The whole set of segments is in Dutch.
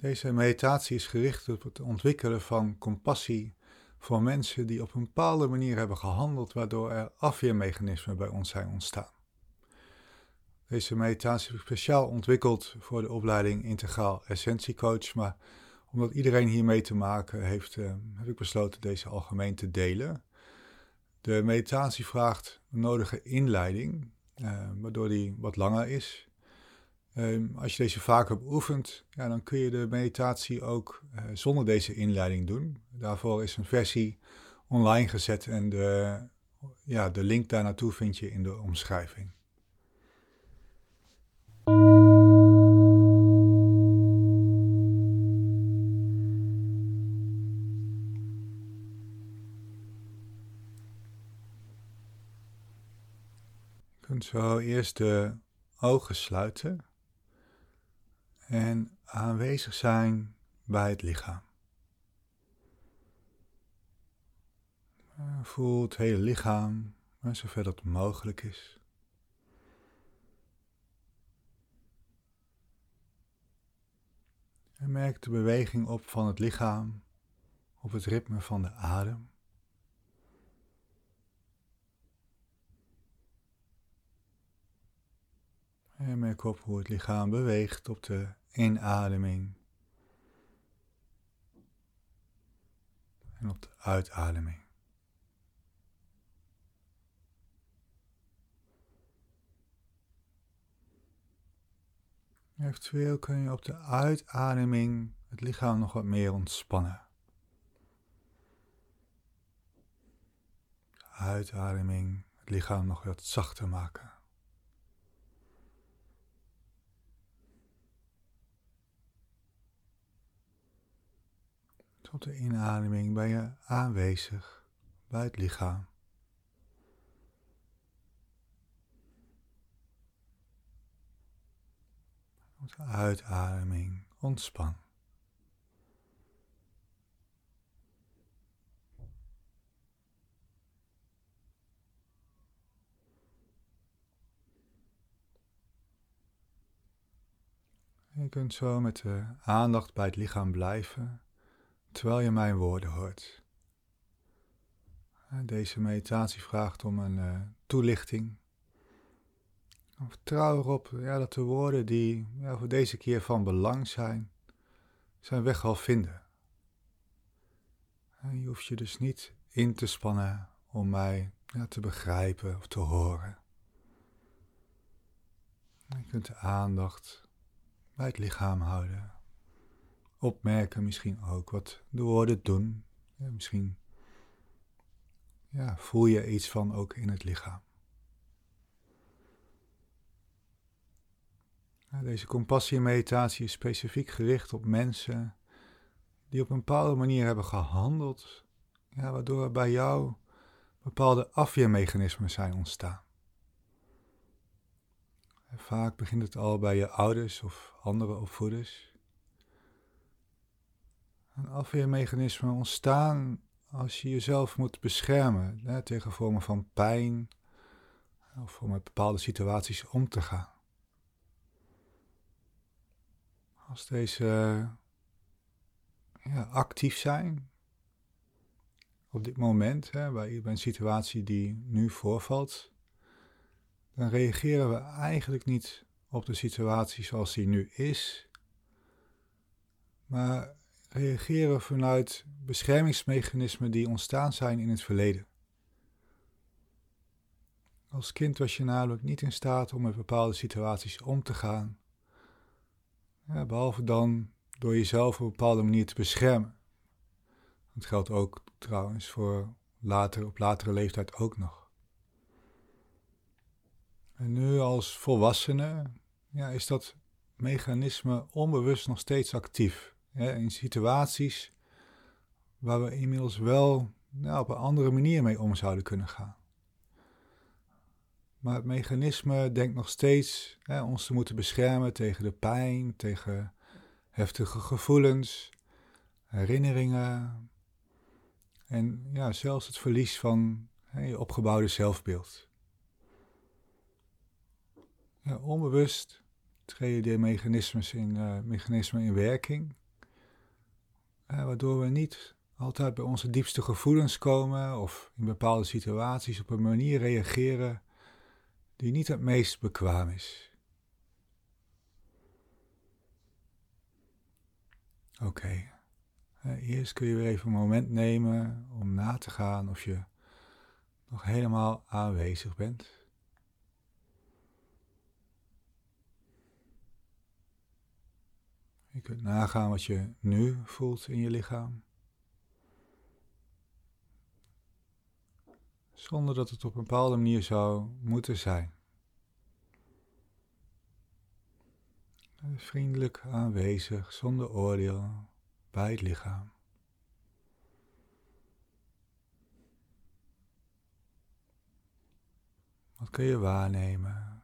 Deze meditatie is gericht op het ontwikkelen van compassie voor mensen die op een bepaalde manier hebben gehandeld, waardoor er afweermechanismen bij ons zijn ontstaan. Deze meditatie ik speciaal ontwikkeld voor de opleiding Integraal Essentiecoach, maar omdat iedereen hiermee te maken heeft, eh, heb ik besloten deze algemeen te delen. De meditatie vraagt een nodige inleiding, eh, waardoor die wat langer is. Ehm, als je deze vaker beoefent, ja, dan kun je de meditatie ook eh, zonder deze inleiding doen. Daarvoor is een versie online gezet en de, ja, de link daar naartoe vind je in de omschrijving. Je kunt zo eerst de ogen sluiten en aanwezig zijn bij het lichaam. Voel het hele lichaam, zover dat mogelijk is. En merk de beweging op van het lichaam, op het ritme van de adem. En merk op hoe het lichaam beweegt op de inademing en op de uitademing. Eventueel kun je op de uitademing het lichaam nog wat meer ontspannen. De uitademing het lichaam nog wat zachter maken. Tot de inademing ben je aanwezig bij het lichaam. Tot de uitademing ontspan. Je kunt zo met de aandacht bij het lichaam blijven terwijl je mijn woorden hoort. Deze meditatie vraagt om een uh, toelichting. Vertrouw erop ja, dat de woorden die ja, voor deze keer van belang zijn, zijn weg al vinden. je hoeft je dus niet in te spannen om mij ja, te begrijpen of te horen. Je kunt de aandacht bij het lichaam houden opmerken misschien ook wat de woorden doen. Misschien ja, voel je iets van ook in het lichaam. Deze compassie-meditatie is specifiek gericht op mensen die op een bepaalde manier hebben gehandeld, ja, waardoor bij jou bepaalde afweermechanismen zijn ontstaan. vaak begint het al bij je ouders of andere opvoeders. Een afweermechanisme ontstaan als je jezelf moet beschermen hè, tegen vormen van pijn of om met bepaalde situaties om te gaan. Als deze ja, actief zijn op dit moment, hè, bij, bij een situatie die nu voorvalt, dan reageren we eigenlijk niet op de situatie zoals die nu is, maar reageren vanuit beschermingsmechanismen die ontstaan zijn in het verleden. Als kind was je namelijk niet in staat om met bepaalde situaties om te gaan, ja, behalve dan door jezelf op een bepaalde manier te beschermen. Dat geldt ook trouwens voor later, op latere leeftijd ook nog. En nu als volwassene ja, is dat mechanisme onbewust nog steeds actief in situaties waar we inmiddels wel nou, op een andere manier mee om zouden kunnen gaan. Maar het mechanisme denkt nog steeds hè, ons te moeten beschermen tegen de pijn, tegen heftige gevoelens, herinneringen en ja, zelfs het verlies van je opgebouwde zelfbeeld. Ja, onbewust treden die in, uh, mechanismen in werking waardoor we niet altijd bij onze diepste gevoelens komen of in bepaalde situaties op een manier reageren die niet het meest bekwaam is. Oké, eerst kun je weer even een moment nemen om na te gaan of je nog helemaal aanwezig bent. Je kunt nagaan wat je nu voelt in je lichaam. Zonder dat het op een bepaalde manier zou moeten zijn. Vriendelijk aanwezig, zonder oordeel, bij het lichaam. Wat kun je waarnemen?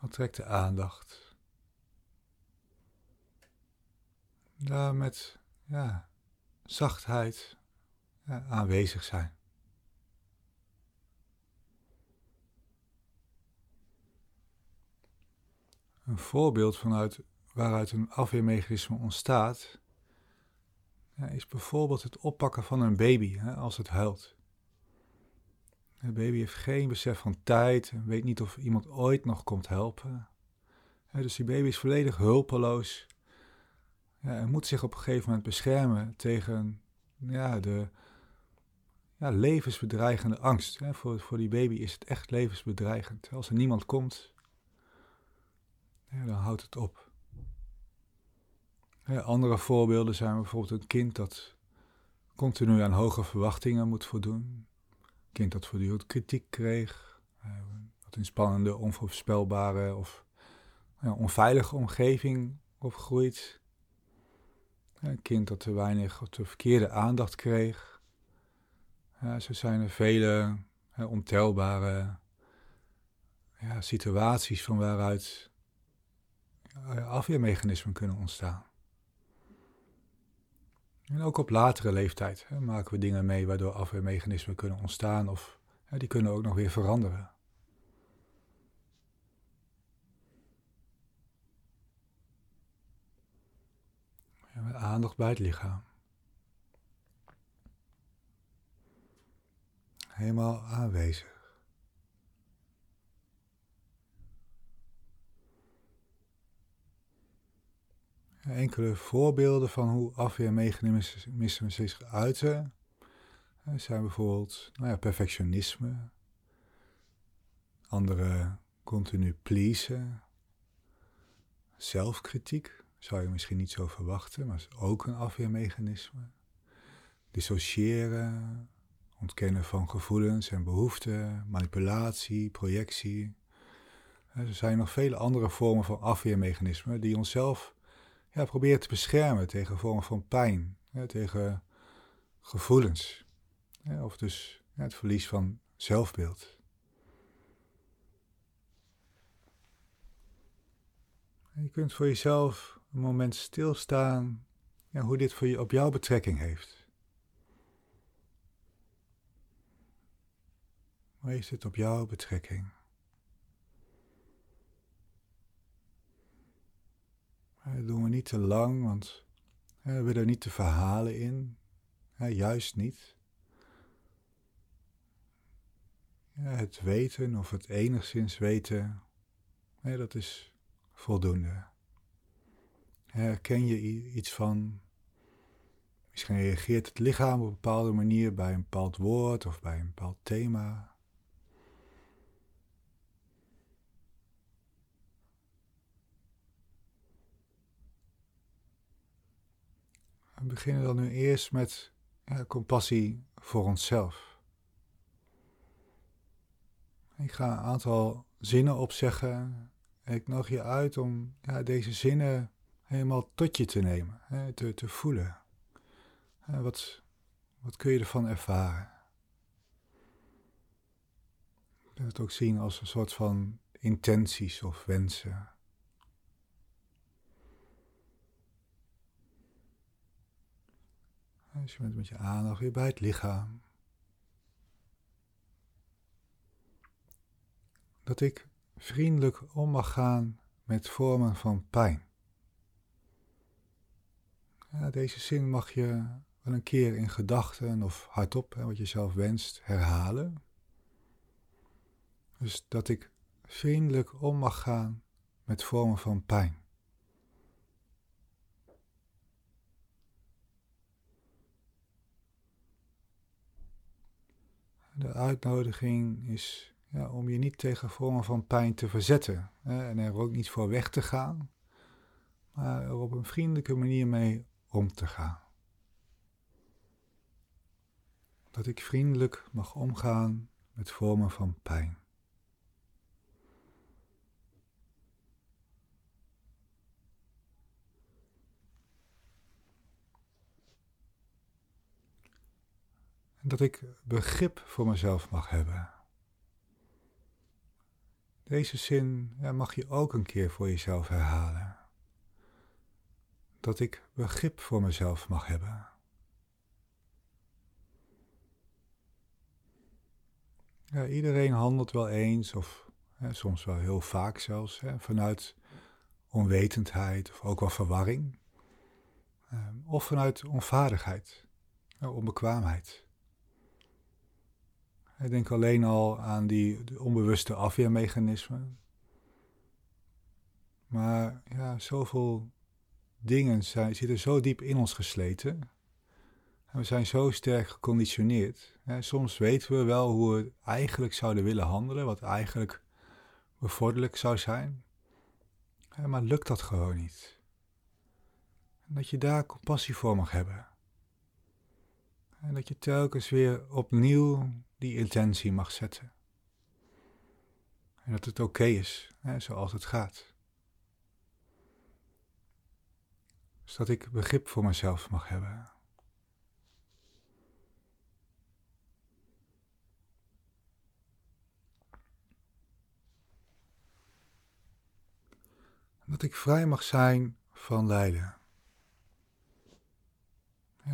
Wat trekt de aandacht? Daar met ja, zachtheid ja, aanwezig zijn. Een voorbeeld vanuit waaruit een afweermechanisme ontstaat, ja, is bijvoorbeeld het oppakken van een baby hè, als het huilt. De baby heeft geen besef van tijd weet niet of iemand ooit nog komt helpen. dus die baby is volledig hulpeloos hij moet zich op een gegeven moment beschermen tegen ja, de ja, levensbedreigende angst. Hè. Voor, voor die baby is het echt levensbedreigend. Als er niemand komt, dan houdt het op. andere voorbeelden zijn bijvoorbeeld een kind dat continu aan hoge verwachtingen moet voldoen. Een kind dat voortdurend kritiek kreeg. dat in spannende, onvoorspelbare of ja, onveilige omgeving opgroeit. Een kind dat te weinig of te verkeerde aandacht kreeg. Ja, zo zijn er vele hè, ontelbare ja, situaties van waaruit afweermechanismen kunnen ontstaan. En ook op latere leeftijd hè, maken we dingen mee waardoor afweermechanismen kunnen ontstaan of hè, die kunnen ook nog weer veranderen. met aandacht bij het lichaam. Helemaal aanwezig. Enkele voorbeelden van hoe afweermechanismen zich uiten zijn bijvoorbeeld nou ja, perfectionisme, andere continu pleasen, zelfkritiek, zou je misschien niet zo verwachten, maar is ook een afweermechanisme. Dissociëren, ontkennen van gevoelens en behoeften, manipulatie, projectie. Er zijn nog vele andere vormen van afweermechanismen die onszelf ja, proberen te beschermen tegen vormen van pijn, tegen gevoelens. of dus het verlies van zelfbeeld. je kunt voor jezelf een moment stilstaan ja, hoe dit voor je, op jou betrekking heeft. Hoe heeft het op jouw betrekking? Dat doen we niet te lang, want we willen er niet te verhalen in. Juist niet. Het weten of het enigszins weten, dat is voldoende. Herken je iets van. Misschien reageert het lichaam op een bepaalde manier bij een bepaald woord of bij een bepaald thema. We beginnen dan nu eerst met ja, compassie voor onszelf. Ik ga een aantal zinnen opzeggen. Ik nodig je uit om ja, deze zinnen helemaal tot je te nemen, hè, te, te voelen. wat, wat kun je ervan ervaren? Je kunt het ook zien als een soort van intenties of wensen. Dus je bent met je aandacht weer bij het lichaam. Dat ik vriendelijk om mag gaan met vormen van pijn. Ja, deze zin mag je wel een keer in gedachten of hardop, hè, wat je zelf wenst, herhalen. Dus dat ik vriendelijk om mag gaan met vormen van pijn. De uitnodiging is ja, om je niet tegen vormen van pijn te verzetten hè, en er ook niet voor weg te gaan, maar er op een vriendelijke manier mee om te gaan. Dat ik vriendelijk mag omgaan met vormen van pijn. En dat ik begrip voor mezelf mag hebben. Deze zin mag je ook een keer voor jezelf herhalen. Dat ik begrip voor mezelf mag hebben. Ja, iedereen handelt wel eens, of hè, soms wel heel vaak zelfs, hè, vanuit onwetendheid of ook wel verwarring. Uh, of vanuit onvaardigheid, onbekwaamheid. Ik denk alleen al aan die onbewuste afweermechanismen. Maar ja, zoveel dingen zijn, zitten zo diep in ons gesleten. En we zijn zo sterk geconditioneerd. Soms weten we wel hoe we eigenlijk zouden willen handelen, wat eigenlijk bevorderlijk zou zijn. Maar lukt dat gewoon niet. En dat je daar compassie voor mag hebben. En dat je telkens weer opnieuw die intentie mag zetten. En dat het oké is, hè, zoals het gaat. Dus dat ik begrip voor mezelf mag hebben. Dat ik vrij mag zijn van lijden.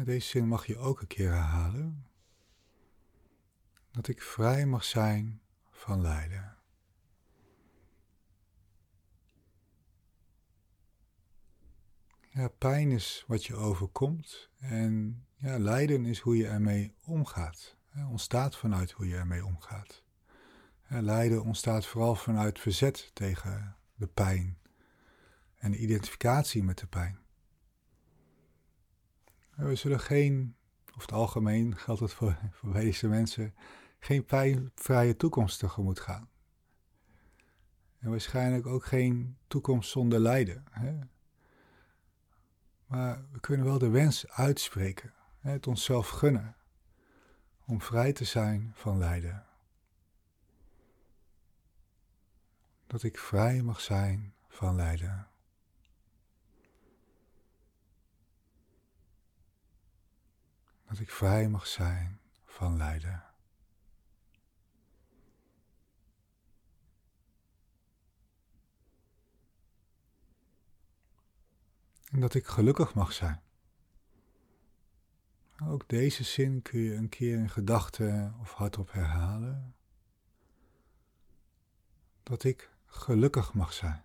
Deze zin mag je ook een keer herhalen dat ik vrij mag zijn van lijden. Ja, pijn is wat je overkomt en ja, lijden is hoe je ermee omgaat. Het ontstaat vanuit hoe je ermee omgaat. Lijden ontstaat vooral vanuit verzet tegen de pijn en de identificatie met de pijn. We zullen geen, of het algemeen geldt het voor, voor deze mensen, geen pijnvrije toekomst tegemoet gaan. En waarschijnlijk ook geen toekomst zonder lijden. Hè? Maar we kunnen wel de wens uitspreken, het onszelf gunnen, om vrij te zijn van lijden. Dat ik vrij mag zijn van lijden. Dat ik vrij mag zijn van lijden. En dat ik gelukkig mag zijn. Ook deze zin kun je een keer in gedachten of hardop herhalen. Dat ik gelukkig mag zijn.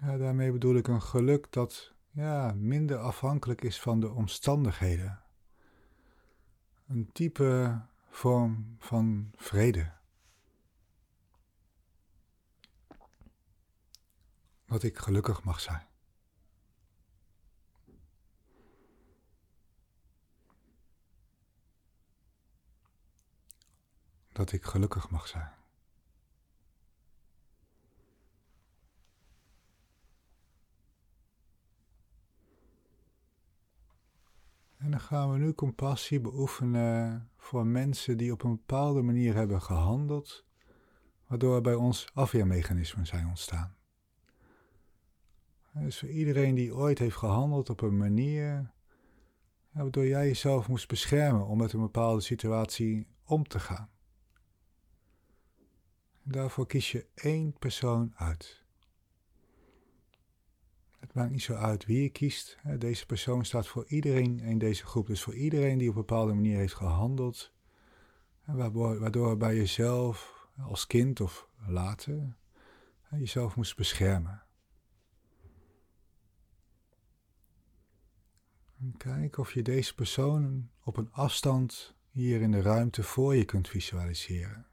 Daarmee bedoel ik een geluk dat ja, minder afhankelijk is van de omstandigheden. Een type vorm van vrede. Dat ik gelukkig mag zijn. Dat ik gelukkig mag zijn. En dan gaan we nu compassie beoefenen voor mensen die op een bepaalde manier hebben gehandeld, waardoor bij ons afweermechanismen zijn ontstaan. Dus voor iedereen die ooit heeft gehandeld op een manier waardoor jij jezelf moest beschermen om met een bepaalde situatie om te gaan. daarvoor kies je één persoon uit. Het maakt niet zo uit wie je kiest. Deze persoon staat voor iedereen in deze groep. Dus voor iedereen die op een bepaalde manier heeft gehandeld. Waardoor bij jezelf als kind of later jezelf moest beschermen. En kijk of je deze persoon op een afstand hier in de ruimte voor je kunt visualiseren.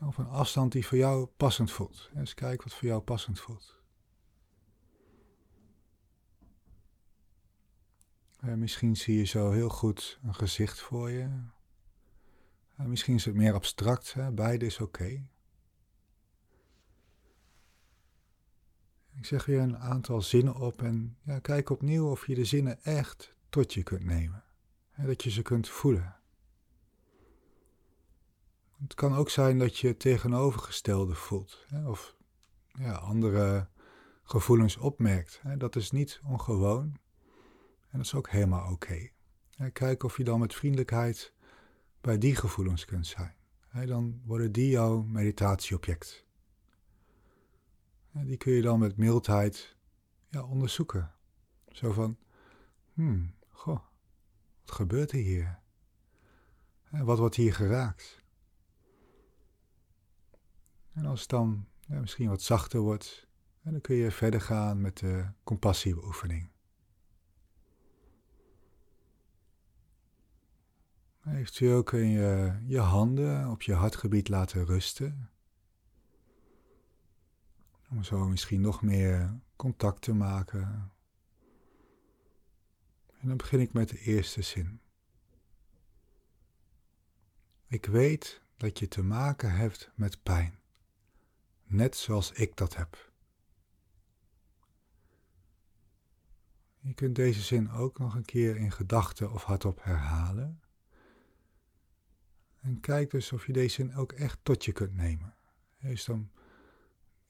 Op een afstand die voor jou passend voelt. Eens kijken wat voor jou passend voelt. En misschien zie je zo heel goed een gezicht voor je. En misschien is het meer abstract, hè? beide is oké. Ik zeg weer een aantal zinnen op en ja, kijk opnieuw of je de zinnen echt tot je kunt nemen. En dat je ze kunt voelen. Het kan ook zijn dat je het tegenovergestelde voelt. Hè, of ja, andere gevoelens opmerkt. Hè. Dat is niet ongewoon. En dat is ook helemaal oké. Kijk of je dan met vriendelijkheid bij die gevoelens kunt zijn. Hè, dan worden die jouw meditatieobject. Die kun je dan met mildheid ja, onderzoeken. Zo van, hmm, goh, wat gebeurt er hier? Wat wordt hier geraakt? En als het dan ja, misschien wat zachter wordt, dan kun je verder gaan met de compassiebeoefening. Eventueel kun je je handen op je hartgebied laten rusten. Om zo misschien nog meer contact te maken. En dan begin ik met de eerste zin. Ik weet dat je te maken hebt met pijn, net zoals ik dat heb. Je kunt deze zin ook nog een keer in gedachten of hardop herhalen. En kijk dus of je deze zin ook echt tot je kunt nemen. Dus dan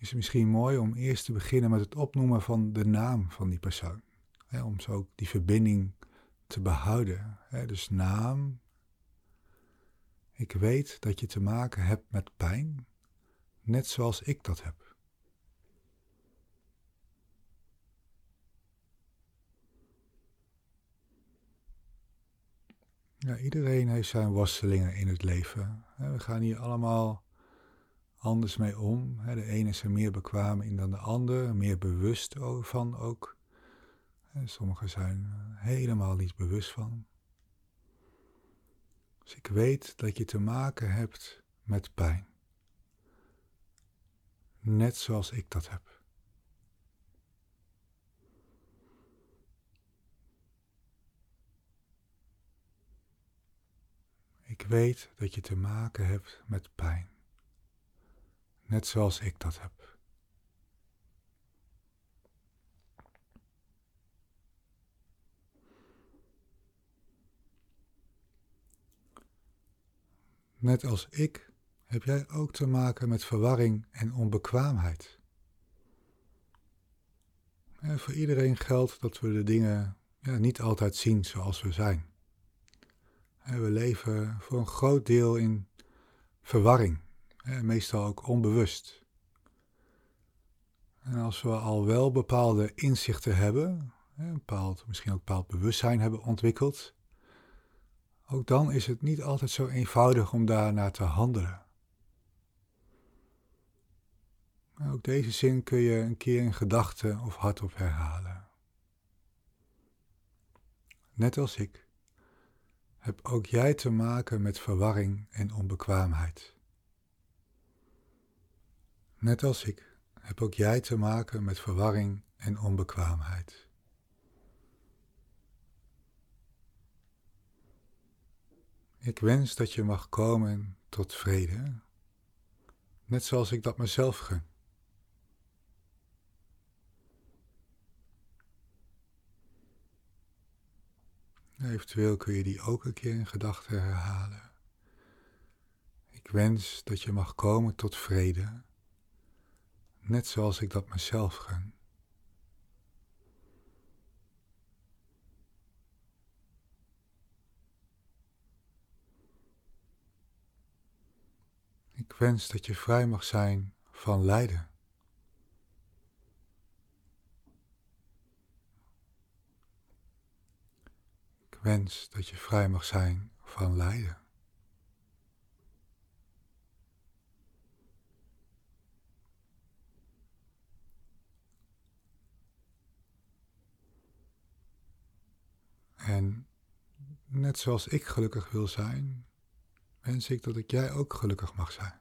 is het misschien mooi om eerst te beginnen met het opnoemen van de naam van die persoon. om zo ook die verbinding te behouden. Dus naam. Ik weet dat je te maken hebt met pijn, net zoals ik dat heb. Ja, iedereen heeft zijn worstelingen in het leven. We gaan hier allemaal anders mee om. De ene is er meer bekwaam in dan de ander, meer bewust van ook. Sommigen zijn helemaal niet bewust van. Dus ik weet dat je te maken hebt met pijn. Net zoals ik dat heb. Ik weet dat je te maken hebt met pijn. Net zoals ik dat heb. Net als ik heb jij ook te maken met verwarring en onbekwaamheid. En voor iedereen geldt dat we de dingen ja, niet altijd zien zoals we zijn. En we leven voor een groot deel in verwarring, meestal ook onbewust. En als we al wel bepaalde inzichten hebben, bepaald, misschien ook bepaald bewustzijn hebben ontwikkeld, ook dan is het niet altijd zo eenvoudig om daarnaar te handelen. ook deze zin kun je een keer in gedachten of hardop herhalen. Net als ik heb ook jij te maken met verwarring en onbekwaamheid. Net als ik heb ook jij te maken met verwarring en onbekwaamheid. Ik wens dat je mag komen tot vrede, net zoals ik dat mezelf gun. Eventueel kun je die ook een keer in gedachten herhalen. Ik wens dat je mag komen tot vrede, net zoals ik dat mezelf gun. Ik wens dat je vrij mag zijn van lijden. Ik wens dat je vrij mag zijn van lijden. En net zoals ik gelukkig wil zijn, wens ik dat ik jij ook gelukkig mag zijn.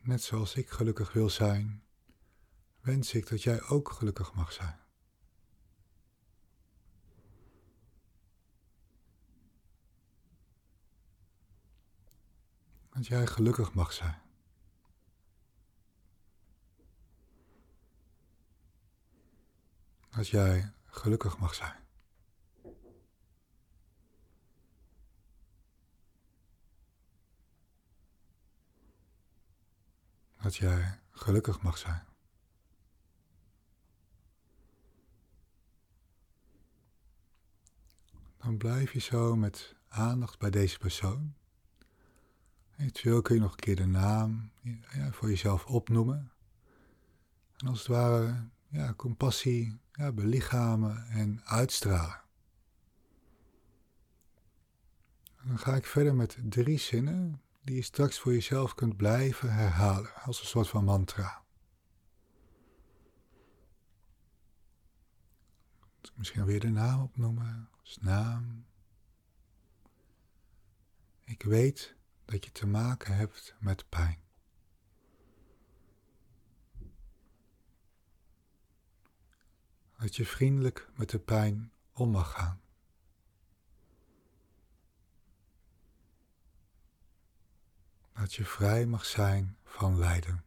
Net zoals ik gelukkig wil zijn, wens ik dat jij ook gelukkig mag zijn. Dat jij gelukkig mag zijn. Dat jij gelukkig mag zijn. Dat jij gelukkig mag zijn. Dan blijf je zo met aandacht bij deze persoon. Eventueel kun je nog een keer de naam ja, voor jezelf opnoemen. En als het ware ja, compassie ja, belichamen en uitstralen. En dan ga ik verder met drie zinnen die je straks voor jezelf kunt blijven herhalen als een soort van mantra. Misschien weer de naam opnoemen naam. Ik weet dat je te maken hebt met pijn. Dat je vriendelijk met de pijn om mag gaan. Dat je vrij mag zijn van lijden.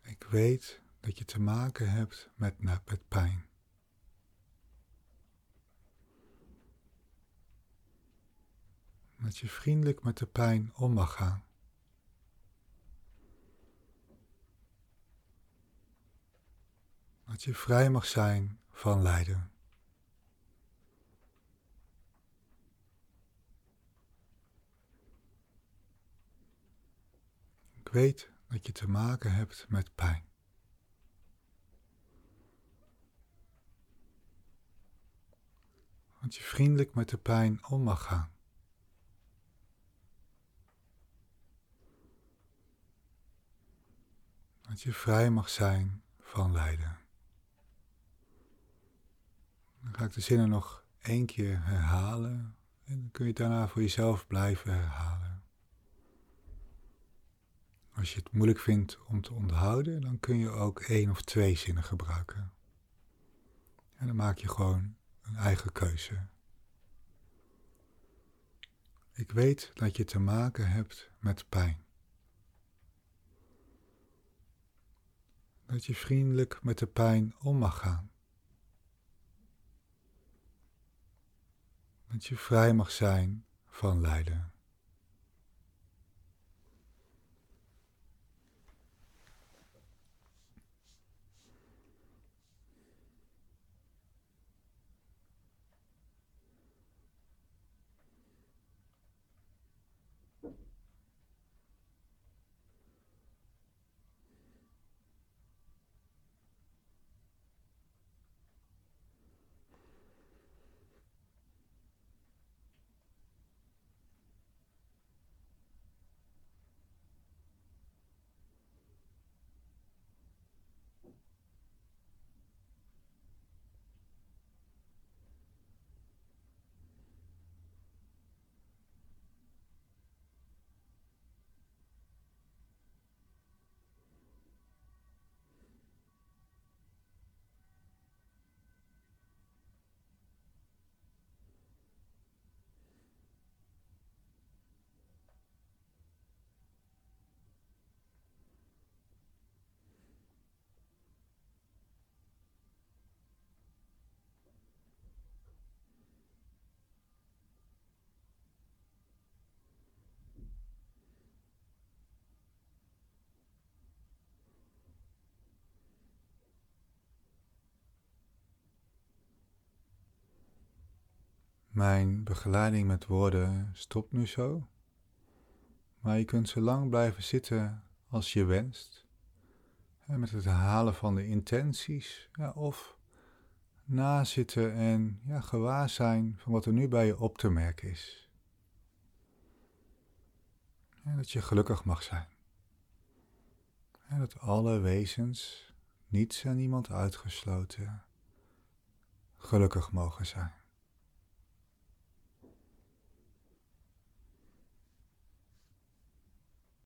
Ik weet dat je te maken hebt met, met pijn. Dat je vriendelijk met de pijn om mag gaan. Dat je vrij mag zijn van lijden. Ik weet dat je te maken hebt met pijn. Dat je vriendelijk met de pijn om mag gaan. Dat je vrij mag zijn van lijden. Dan ga ik de zinnen nog één keer herhalen en dan kun je het daarna voor jezelf blijven herhalen. Als je het moeilijk vindt om te onthouden, dan kun je ook één of twee zinnen gebruiken. En dan maak je gewoon een eigen keuze. Ik weet dat je te maken hebt met pijn. Dat je vriendelijk met de pijn om mag gaan. Dat je vrij mag zijn van lijden. Mijn begeleiding met woorden stopt nu zo, maar je kunt zo lang blijven zitten als je wenst, met het herhalen van de intenties, ja, of nazitten en ja, gewaar zijn van wat er nu bij je op te merken is. En dat je gelukkig mag zijn. En dat alle wezens, niets en niemand uitgesloten, gelukkig mogen zijn.